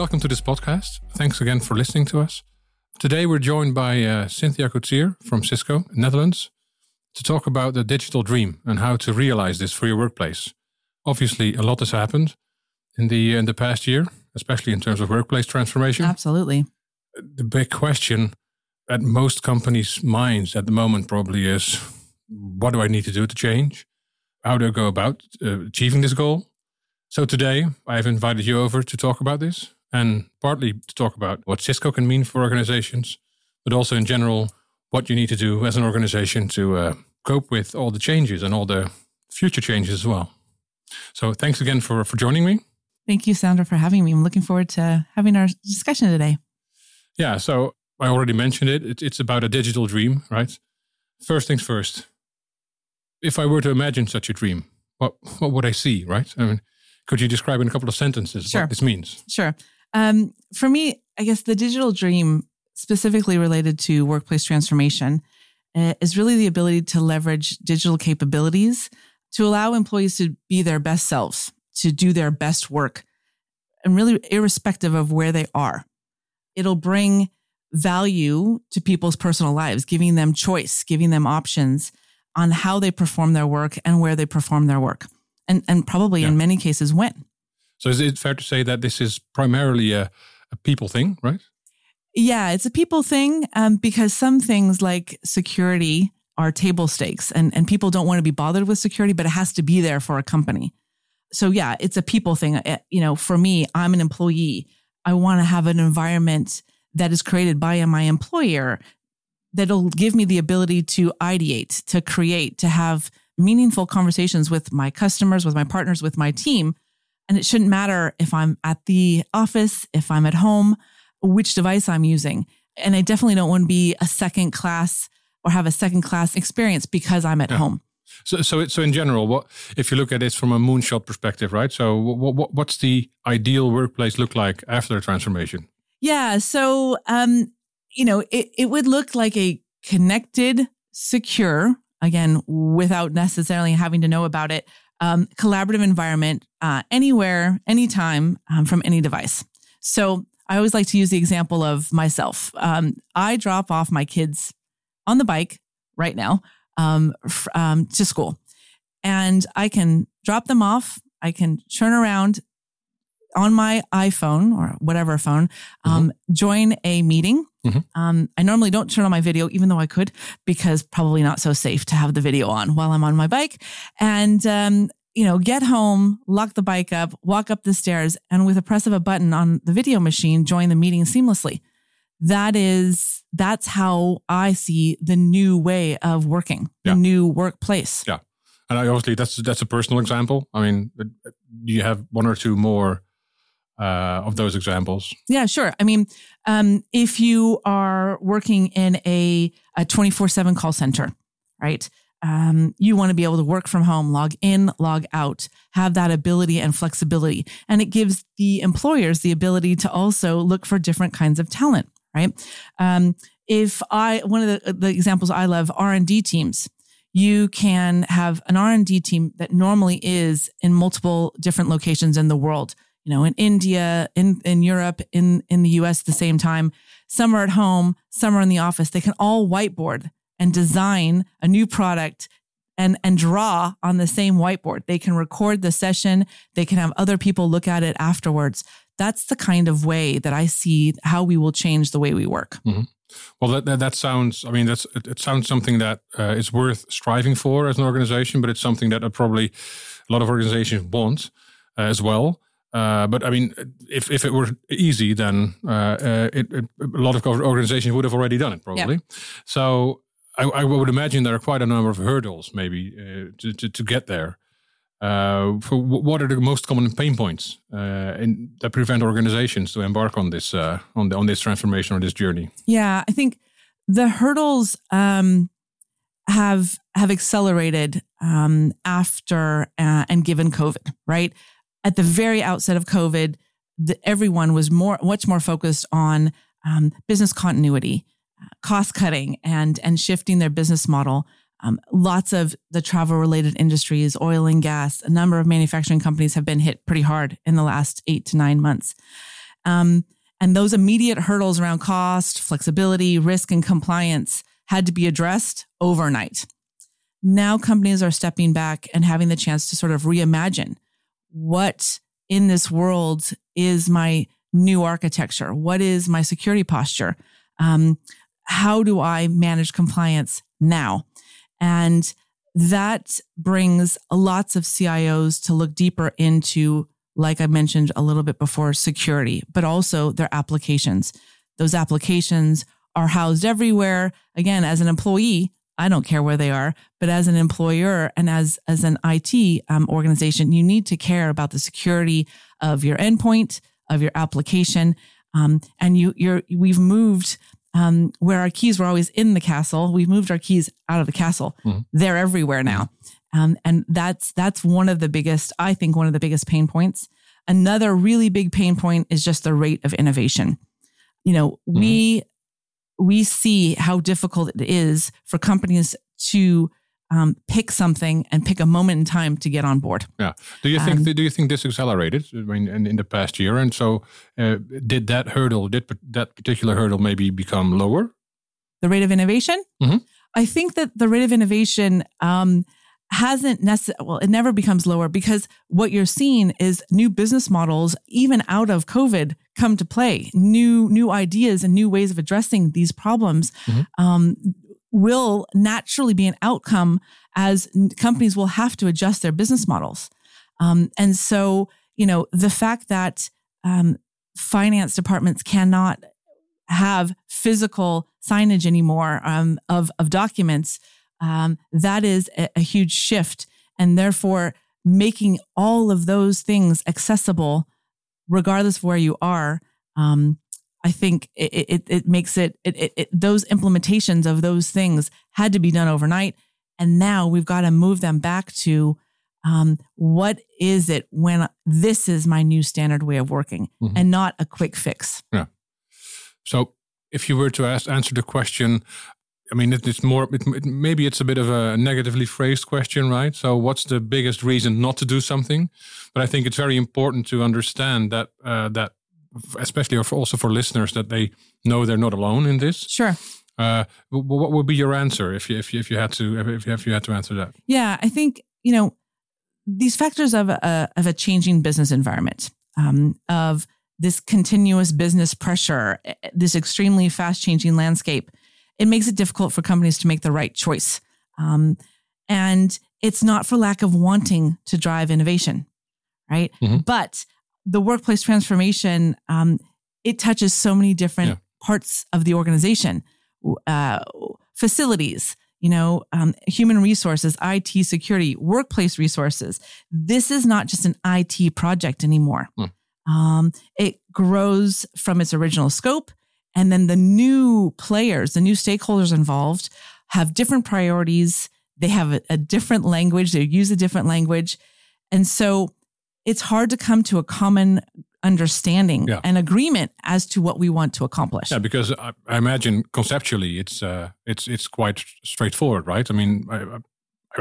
welcome to this podcast. Thanks again for listening to us. Today we're joined by uh, Cynthia Coutier from Cisco, Netherlands, to talk about the digital dream and how to realize this for your workplace. Obviously, a lot has happened in the in the past year, especially in terms of workplace transformation. Absolutely. The big question at most companies' minds at the moment probably is, what do I need to do to change? How do I go about uh, achieving this goal? So today I have invited you over to talk about this and partly to talk about what Cisco can mean for organizations, but also in general what you need to do as an organization to uh, cope with all the changes and all the future changes as well. So thanks again for for joining me. Thank you, Sander, for having me. I'm looking forward to having our discussion today. Yeah, so I already mentioned it. it. It's about a digital dream, right? First things first. If I were to imagine such a dream, what what would I see, right? I mean, could you describe in a couple of sentences sure. what this means? Sure. Um, for me, I guess the digital dream, specifically related to workplace transformation, uh, is really the ability to leverage digital capabilities to allow employees to be their best selves, to do their best work, and really irrespective of where they are. It'll bring value to people's personal lives, giving them choice, giving them options on how they perform their work and where they perform their work, and, and probably yeah. in many cases when. So is it fair to say that this is primarily a, a people thing, right? Yeah, it's a people thing um, because some things like security are table stakes and, and people don't want to be bothered with security, but it has to be there for a company. So yeah, it's a people thing. Uh, you know, for me, I'm an employee. I want to have an environment that is created by my employer that'll give me the ability to ideate, to create, to have meaningful conversations with my customers, with my partners, with my team. And it shouldn't matter if I'm at the office, if I'm at home, which device I'm using. And I definitely don't want to be a second class or have a second class experience because I'm at yeah. home. So, so, so in general, what if you look at this from a moonshot perspective, right? So, what, what, what's the ideal workplace look like after the transformation? Yeah. So, um, you know, it, it would look like a connected, secure, again, without necessarily having to know about it, um, collaborative environment uh, anywhere, anytime um, from any device. So, I always like to use the example of myself. Um, I drop off my kids on the bike right now um, f- um, to school, and I can drop them off. I can turn around on my iPhone or whatever phone, um, mm-hmm. join a meeting. Mm-hmm. Um, I normally don't turn on my video, even though I could, because probably not so safe to have the video on while I'm on my bike. And um, you know, get home, lock the bike up, walk up the stairs, and with a press of a button on the video machine, join the meeting seamlessly. That is, that's how I see the new way of working, yeah. the new workplace. Yeah. And I obviously, that's that's a personal example. I mean, do you have one or two more uh, of those examples? Yeah, sure. I mean, um, if you are working in a, a 24-7 call center, right? um, you want to be able to work from home, log in, log out, have that ability and flexibility. And it gives the employers the ability to also look for different kinds of talent, right? Um, if I, one of the, the examples I love, R&D teams, you can have an R&D team that normally is in multiple different locations in the world, you know, in India, in, in Europe, in, in the US at the same time. Some are at home, some are in the office. They can all whiteboard and design a new product and, and draw on the same whiteboard. They can record the session. They can have other people look at it afterwards. That's the kind of way that I see how we will change the way we work. Mm-hmm. Well, that, that, that, sounds, I mean, that's, it, it sounds something that uh, is worth striving for as an organization, but it's something that uh, probably a lot of organizations want uh, as well. Uh, but I mean, if, if it were easy, then uh, uh, it, it, a lot of organizations would have already done it, probably. Yeah. So I, I, would imagine there are quite a number of hurdles, maybe, uh, to, to, to get there. Uh, for what are the most common pain points uh, in, that prevent organizations to embark on this uh, on the, on this transformation or this journey? Yeah, I think the hurdles um, have have accelerated um, after uh, and given COVID. Right at the very outset of COVID, the, everyone was more much more focused on um, business continuity cost cutting and and shifting their business model. Um, lots of the travel related industries, oil and gas, a number of manufacturing companies have been hit pretty hard in the last eight to nine months. Um, and those immediate hurdles around cost, flexibility, risk, and compliance had to be addressed overnight. Now companies are stepping back and having the chance to sort of reimagine what in this world is my new architecture? What is my security posture? Um, how do I manage compliance now? And that brings lots of CIOs to look deeper into, like I mentioned a little bit before, security, but also their applications. Those applications are housed everywhere. Again, as an employee, I don't care where they are, but as an employer and as as an IT um, organization, you need to care about the security of your endpoint, of your application, um, and you you're we've moved um, where our keys were always in the castle. We've moved our keys out of the castle. Mm-hmm. They're everywhere now, um, and that's that's one of the biggest. I think one of the biggest pain points. Another really big pain point is just the rate of innovation. You know, mm-hmm. we we see how difficult it is for companies to um, pick something and pick a moment in time to get on board. Yeah. Do you think? Um, do you think this accelerated? I mean, in, in the past year, and so uh, did that hurdle? Did that particular hurdle maybe become lower? The rate of innovation. Mm-hmm. I think that the rate of innovation um, hasn't necessarily, well, it never becomes lower because what you're seeing is new business models, even out of COVID, come to play. New, new ideas and new ways of addressing these problems mm-hmm. um, will naturally be an outcome as companies will have to adjust their business models. Um, and so, you know, the fact that um, finance departments cannot have physical signage anymore um, of, of documents um, that is a, a huge shift. And therefore, making all of those things accessible, regardless of where you are, um, I think it, it, it makes it, it, it, those implementations of those things had to be done overnight. And now we've got to move them back to um, what is it when this is my new standard way of working mm-hmm. and not a quick fix. Yeah. So if you were to ask, answer the question, I mean, it's more. It, it, maybe it's a bit of a negatively phrased question, right? So, what's the biggest reason not to do something? But I think it's very important to understand that uh, that, especially also for listeners, that they know they're not alone in this. Sure. Uh, what would be your answer if you, if you, if you had to if you, if you had to answer that? Yeah, I think you know these factors of a of a changing business environment, um, of this continuous business pressure, eh, this extremely fast changing landscape it makes it difficult for companies to make the right choice. Um, and it's not for lack of wanting to drive innovation, right? Mm-hmm. But the workplace transformation, um, it touches so many different yeah. parts of the organization, uh, facilities, you know, um, human resources, IT security, workplace resources. This is not just an IT project anymore. Mm. Um, it grows from its original scope and then the new players, the new stakeholders involved have different priorities. They have a, a different language. They use a different language. And so it's hard to come to a common understanding yeah. and agreement as to what we want to accomplish. Yeah, because I, I imagine conceptually it's uh, it's it's quite straightforward, right? I mean, I,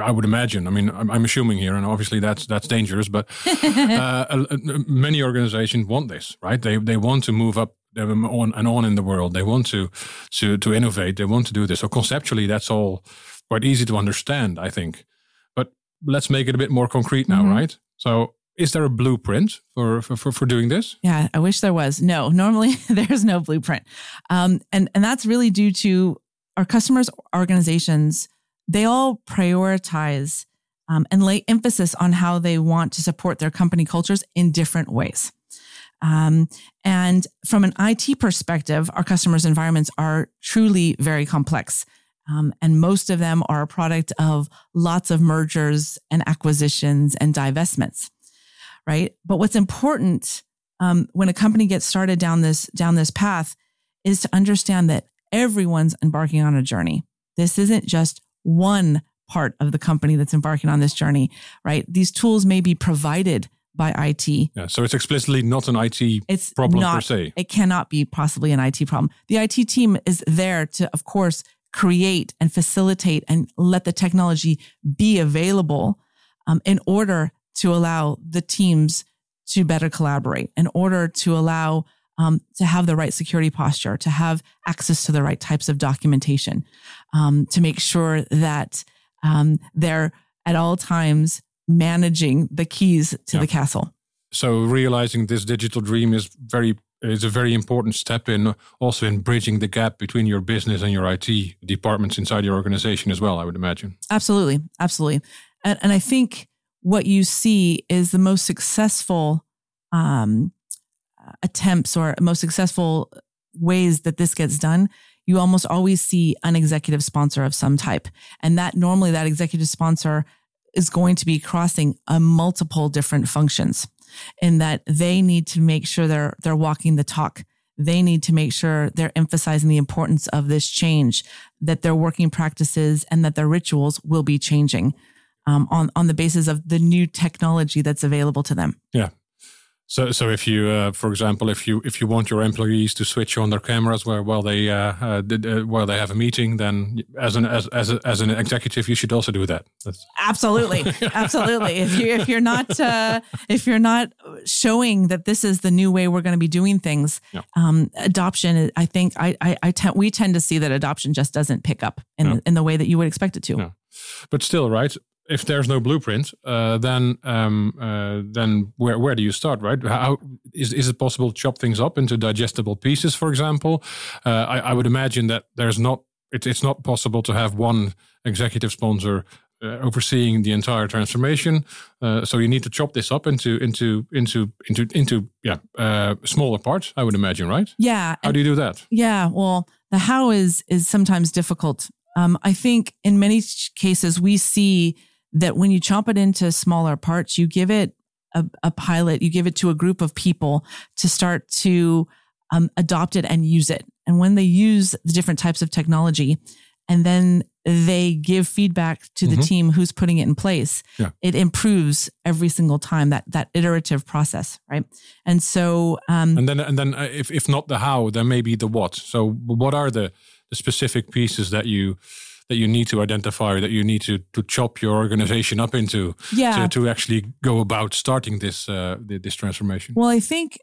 I would imagine. I mean, I'm, I'm, assuming here, and obviously that's that's dangerous. But uh, many organizations want this, right? They they want to move up on and on in the world. They want to to to innovate. They want to do this. So conceptually, that's all quite easy to understand, I think. But let's make it a bit more concrete now, mm-hmm. right? So is there a blueprint for, for, for doing this? Yeah, I wish there was. No, normally there's no blueprint. Um, and, and that's really due to our customers' organizations. They all prioritize um, and lay emphasis on how they want to support their company cultures in different ways. Um, and from an IT perspective, our customers' environments are truly very complex. Um, and most of them are a product of lots of mergers and acquisitions and divestments, right? But what's important um, when a company gets started down this down this path is to understand that everyone's embarking on a journey. This isn't just one part of the company that's embarking on this journey, right? These tools may be provided by IT. Yeah, so it's explicitly not an IT it's problem not, per se. It cannot be possibly an IT problem. The IT team is there to, of course, create and facilitate and let the technology be available um, in order to allow the teams to better collaborate, in order to allow um, to have the right security posture, to have access to the right types of documentation, um, to make sure that um, they're at all times managing the keys to yeah. the castle. So realizing this digital dream is very is a very important step in also in bridging the gap between your business and your IT departments inside your organization as well. I would imagine. Absolutely, absolutely, and, and I think what you see is the most successful um, attempts or most successful ways that this gets done. You almost always see an executive sponsor of some type, and that normally that executive sponsor is going to be crossing a multiple different functions in that they need to make sure they're they're walking the talk. They need to make sure they're emphasizing the importance of this change, that their working practices and that their rituals will be changing um, on on the basis of the new technology that's available to them. Yeah, so, so if you, uh, for example, if you if you want your employees to switch on their cameras while while they uh, uh, uh, while they have a meeting, then as an as as, a, as an executive, you should also do that. That's... Absolutely, absolutely. If you if you're not uh, if you're not showing that this is the new way we're going to be doing things, yeah. um, adoption. I think I I, I te- we tend to see that adoption just doesn't pick up in in the way that you would expect it to. But still, right? If there's no blueprint, uh, then um, uh, then where where do you start, right? How is is it possible to chop things up into digestible pieces, for example? Uh, I, I, would imagine that there's not it, it's not possible to have one executive sponsor uh, overseeing the entire transformation. Uh, so you need to chop this up into into into into into yeah uh, smaller parts. I would imagine, right? Yeah. How do you do that? Yeah. Well, the how is is sometimes difficult. Um, I think in many cases we see that when you chop it into smaller parts, you give it a, a pilot, you give it to a group of people to start to um, adopt it and use it. And when they use the different types of technology, and then they give feedback to the mm-hmm. team who's putting it in place, yeah. it improves every single time that that iterative process, right? And so, um, and then and then uh, if if not the how, then maybe the what. So, what are the the specific pieces that you that you need to identify that you need to to chop your organization up into yeah. to, to actually go about starting this uh, this transformation. Well i think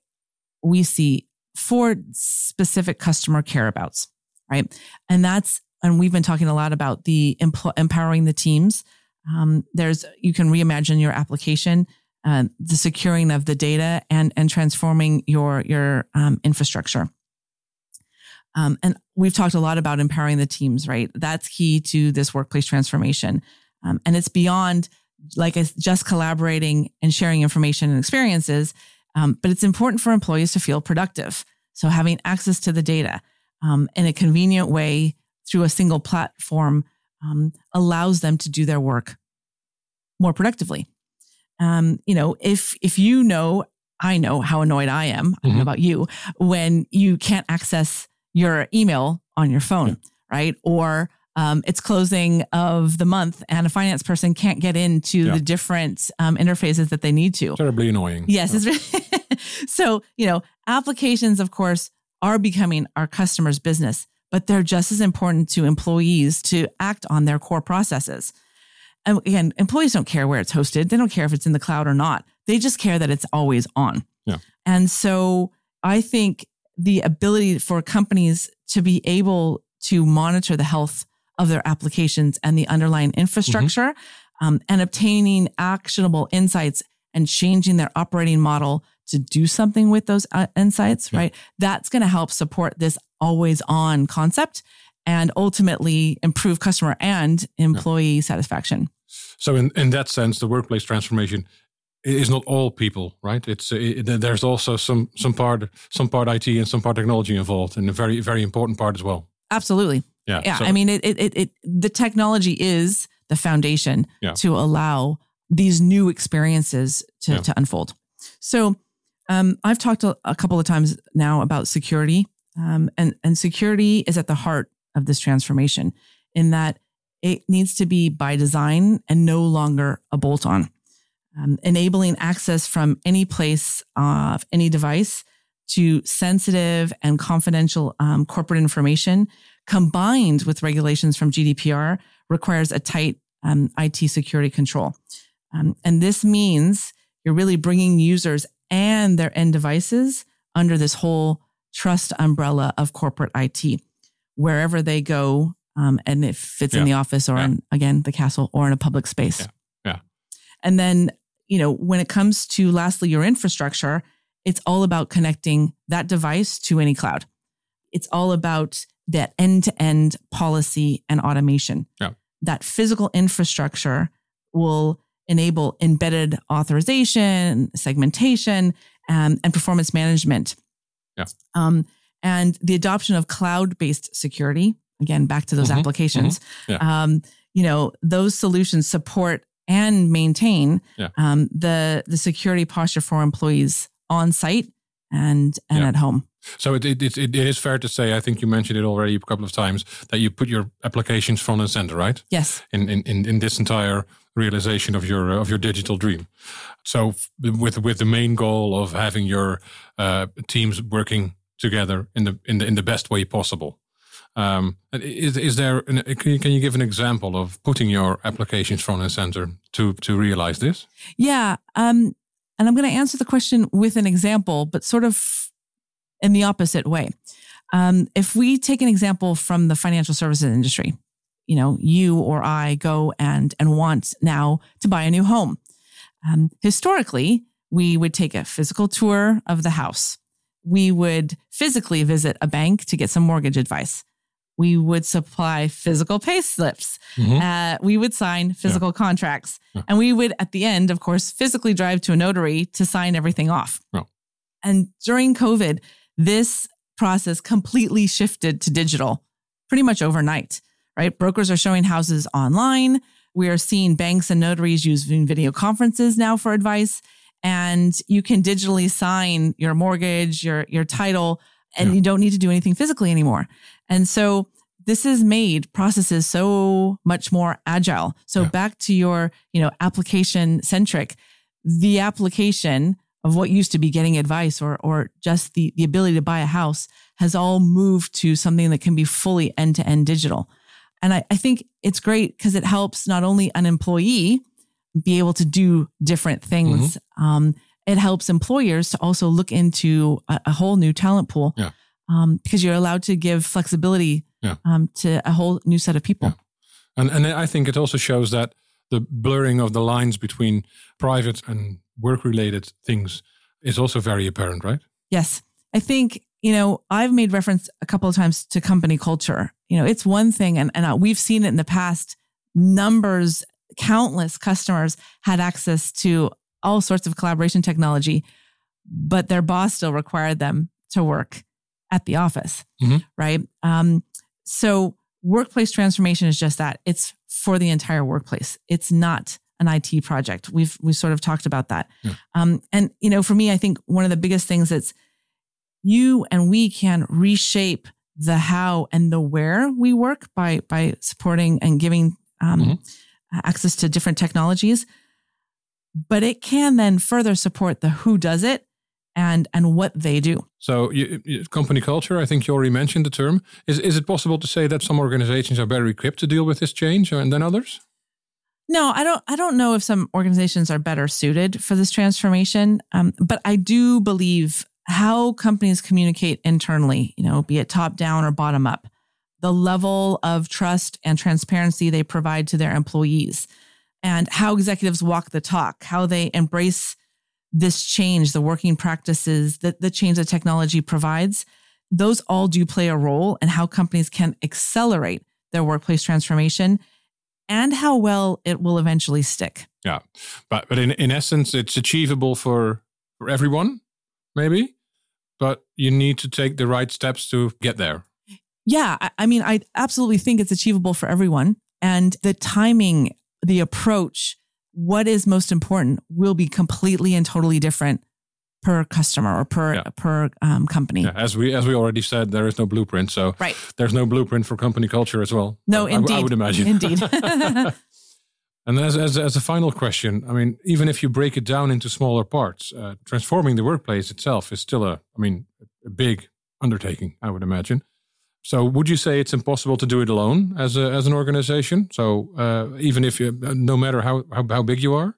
we see four specific customer care abouts right? And that's and we've been talking a lot about the empl- empowering the teams. Um, there's you can reimagine your application uh, the securing of the data and and transforming your your um, infrastructure um, and we've talked a lot about empowering the teams, right? That's key to this workplace transformation. Um, and it's beyond like just collaborating and sharing information and experiences, um, but it's important for employees to feel productive. So having access to the data um, in a convenient way through a single platform um, allows them to do their work more productively. Um, you know, if if you know, I know how annoyed I am. Mm-hmm. I don't know about you when you can't access your email on your phone, right? Or um, it's closing of the month and a finance person can't get into yeah. the different um, interfaces that they need to. Terribly annoying. Yes. Yeah. So, you know, applications, of course, are becoming our customers' business, but they're just as important to employees to act on their core processes. And again, employees don't care where it's hosted. They don't care if it's in the cloud or not. They just care that it's always on. Yeah. And so I think the ability for companies to be able to monitor the health of their applications and the underlying infrastructure mm-hmm. um, and obtaining actionable insights and changing their operating model to do something with those uh, insights, yeah. right? That's going to help support this always on concept and ultimately improve customer and employee yeah. satisfaction. So, in, in that sense, the workplace transformation is not all people, right? It's it, there's also some some part some part IT and some part technology involved, and a very very important part as well. Absolutely. Yeah. Yeah. So, I mean, it, it it the technology is the foundation yeah. to allow these new experiences to yeah. to unfold. So, um, I've talked a, a, couple of times now about security, um, and and security is at the heart of this transformation, in that it needs to be by design and no longer a bolt on um, enabling access from any place of any device to sensitive and confidential um, corporate information combined with regulations from GDPR requires a tight um, IT security control. Um, and this means you're really bringing users and their end devices under this whole trust umbrella of corporate IT. Wherever they go, um, and if it's Yeah. in the office or Yeah. in, again, the castle or in a public space. Yeah. Yeah. And then, you know, when it comes to lastly, your infrastructure, it's all about connecting that device to any cloud. It's all about that end to end policy and automation. Yeah. That physical infrastructure will enable embedded authorization, segmentation, um, and performance management. Yeah. Um, and the adoption of cloud based security, again, back to those Mhm, applications. Yeah. Um, you know, those solutions support and maintain Yeah. um, the the security posture for employees on site and and Yeah. at home. So it, it, it, it is fair to say, I think you mentioned it already a couple of times, that you put your applications front and center, right? Yes. In, in, in, in this entire realization of your of your digital dream. So with with the main goal of having your uh, teams working together in the in the in the best way possible. Um, is is there an, can you, give an example of putting your applications front and center to to realize this? Yeah. Um, and I'm going to answer the question with an example, but sort of in the opposite way. Um, if we take an example from the financial services industry, you know, you or I go and and want now to buy a new home. Um, historically, we would take a physical tour of the house. We would physically visit a bank to get some mortgage advice. We would supply physical pay slips. Mhm. Uh, we would sign physical contracts. Yeah. And we would, at the end, of course, physically drive to a notary to sign everything off. Yeah. And during COVID, this process completely shifted to digital pretty much overnight, right? Brokers are showing houses online. We are seeing banks and notaries using video conferences now for advice. And you can digitally sign your mortgage, your, your title, and Yeah. you don't need to do anything physically anymore. And so this has made processes so much more agile. So Yeah. back to your, you know, application centric, the application of what used to be getting advice or or just the the ability to buy a house has all moved to something that can be fully end to end digital. And I, I think it's great because it helps not only an employee be able to do different things, um, it helps employers to also look into a, a whole new talent pool Yeah. um, because you're allowed to give flexibility Yeah. um, to a whole new set of people. Yeah. And and I think it also shows that the blurring of the lines between private and work related things is also very apparent, right? Yes. I think, you know, I've made reference a couple of times to company culture. You know, it's one thing, and, and uh, we've seen it in the past. Numbers, countless customers had access to all sorts of collaboration technology, but their boss still required them to work at the office, Mhm. right? Um, so, workplace transformation is just that it's for the entire workplace, it's not an IT project. We've we've sort of talked about that. Yeah. Um, and you know, for me, I think one of the biggest things that's you and we can reshape the how and the where we work by by supporting and giving um, Mhm. access to different technologies. But it can then further support the who does it and and what they do. So, you, you- company culture, I think you already mentioned the term. Is, is it possible to say that some organizations are better equipped to deal with this change than others? No, I don't. I don't know if some organizations are better suited for this transformation, um, but I do believe how companies communicate internally, you know, be it top down or bottom up, the level of trust and transparency they provide to their employees, and how executives walk the talk, how they embrace this change, the working practices, the, the change that technology provides. Those all do play a role in how companies can accelerate their workplace transformation and how well it will eventually stick. Yeah, but but in in essence, it's achievable for for everyone, maybe. But you need to take the right steps to get there. Yeah, I, I mean, I absolutely think it's achievable for everyone. And the timing, the approach, what is most important will be completely and totally different per customer or per Yeah. per um, company. Yeah, as we as we already said, there is no blueprint. So Right. there's no blueprint for company culture as well. No, I- I, indeed. I would imagine. Indeed. and as, as as a final question, I mean, even if you break it down into smaller parts, uh, transforming the workplace itself is still a, I mean, a big undertaking. I would imagine. So, would you say it's impossible to do it alone as a as an organization? So, uh, even if you, no matter how, how how big you are,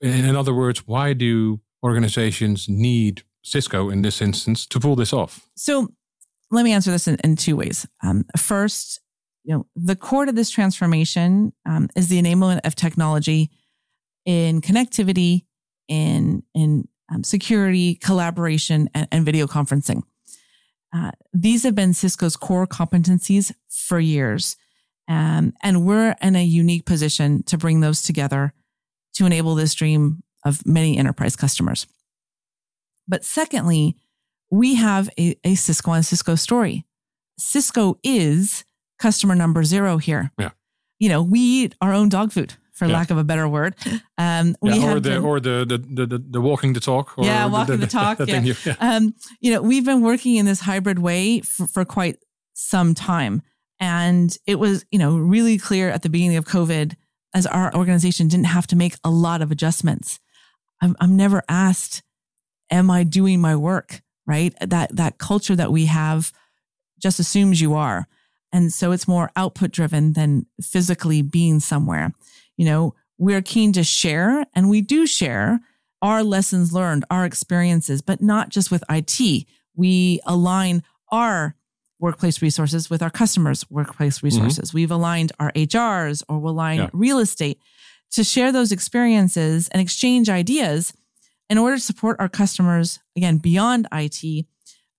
in, in other words, why do organizations need Cisco in this instance to pull this off? So let me answer this in, in two ways. Um, first, you know, the core to this transformation um, is the enablement of technology in connectivity, in in um, security, collaboration, and, and video conferencing. Uh, these have been Cisco's core competencies for years. Um, and we're in a unique position to bring those together to enable this dream of many enterprise customers. But secondly, we have a, a Cisco and Cisco story. Cisco is customer number zero here. Yeah. You know, we eat our own dog food for yeah. lack of a better word. Um, yeah, we or the been, or the, the the the walking the talk. yeah, walking the, the, the talk. Yeah. You, yeah. Um, you know, we've been working in this hybrid way for, for quite some time, and it was you know really clear at the beginning of COVID as our organization didn't have to make a lot of adjustments. I'm, I'm never asked, "Am I doing my work?" Right? That that culture that we have just assumes you are. And so it's more output driven than physically being somewhere you know, we're keen to share and we do share our lessons learned, our experiences, but not just with IT. We align our workplace resources with our customers' workplace mm-hmm. resources. Mm-hmm. We've aligned our HRs or we'll align yeah. real estate to share those experiences and exchange ideas in order to support our customers, again, beyond IT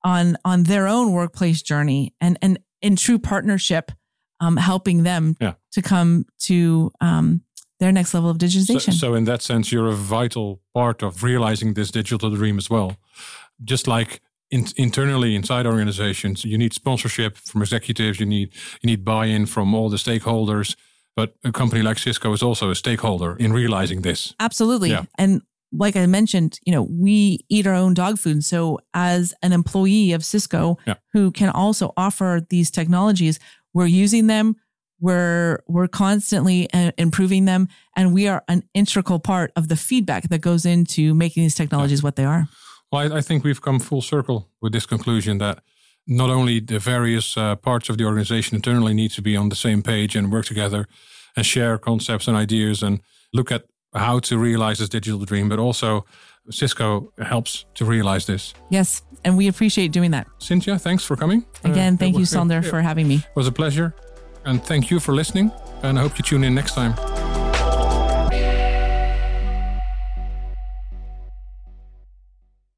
on, on their own workplace journey and, and in true partnership, um, helping them yeah. to come to, um, their next level of digitization. So, so, in that sense, you're a vital part of realizing this digital dream as well. Just like in, internally inside organizations, you need sponsorship from executives. You need you need buy-in from all the stakeholders. But a company like Cisco is also a stakeholder in realizing this. Absolutely. Yeah. And like I mentioned, you know, we eat our own dog food. So as an employee of Cisco yeah. who can also offer these technologies, we're using them, we're we're constantly uh, improving them, and we are an integral part of the feedback that goes into making these technologies what they are. Well, I, I think we've come full circle with this conclusion that not only the various uh, parts of the organization internally need to be on the same page and work together and share concepts and ideas and look at how to realize this digital dream, but also Cisco helps to realize this. Yes, and we appreciate doing that. Cynthia, thanks for coming. Again, uh, thank you, Sander, for having me. It was a pleasure. And thank you for listening. And I hope you tune in next time.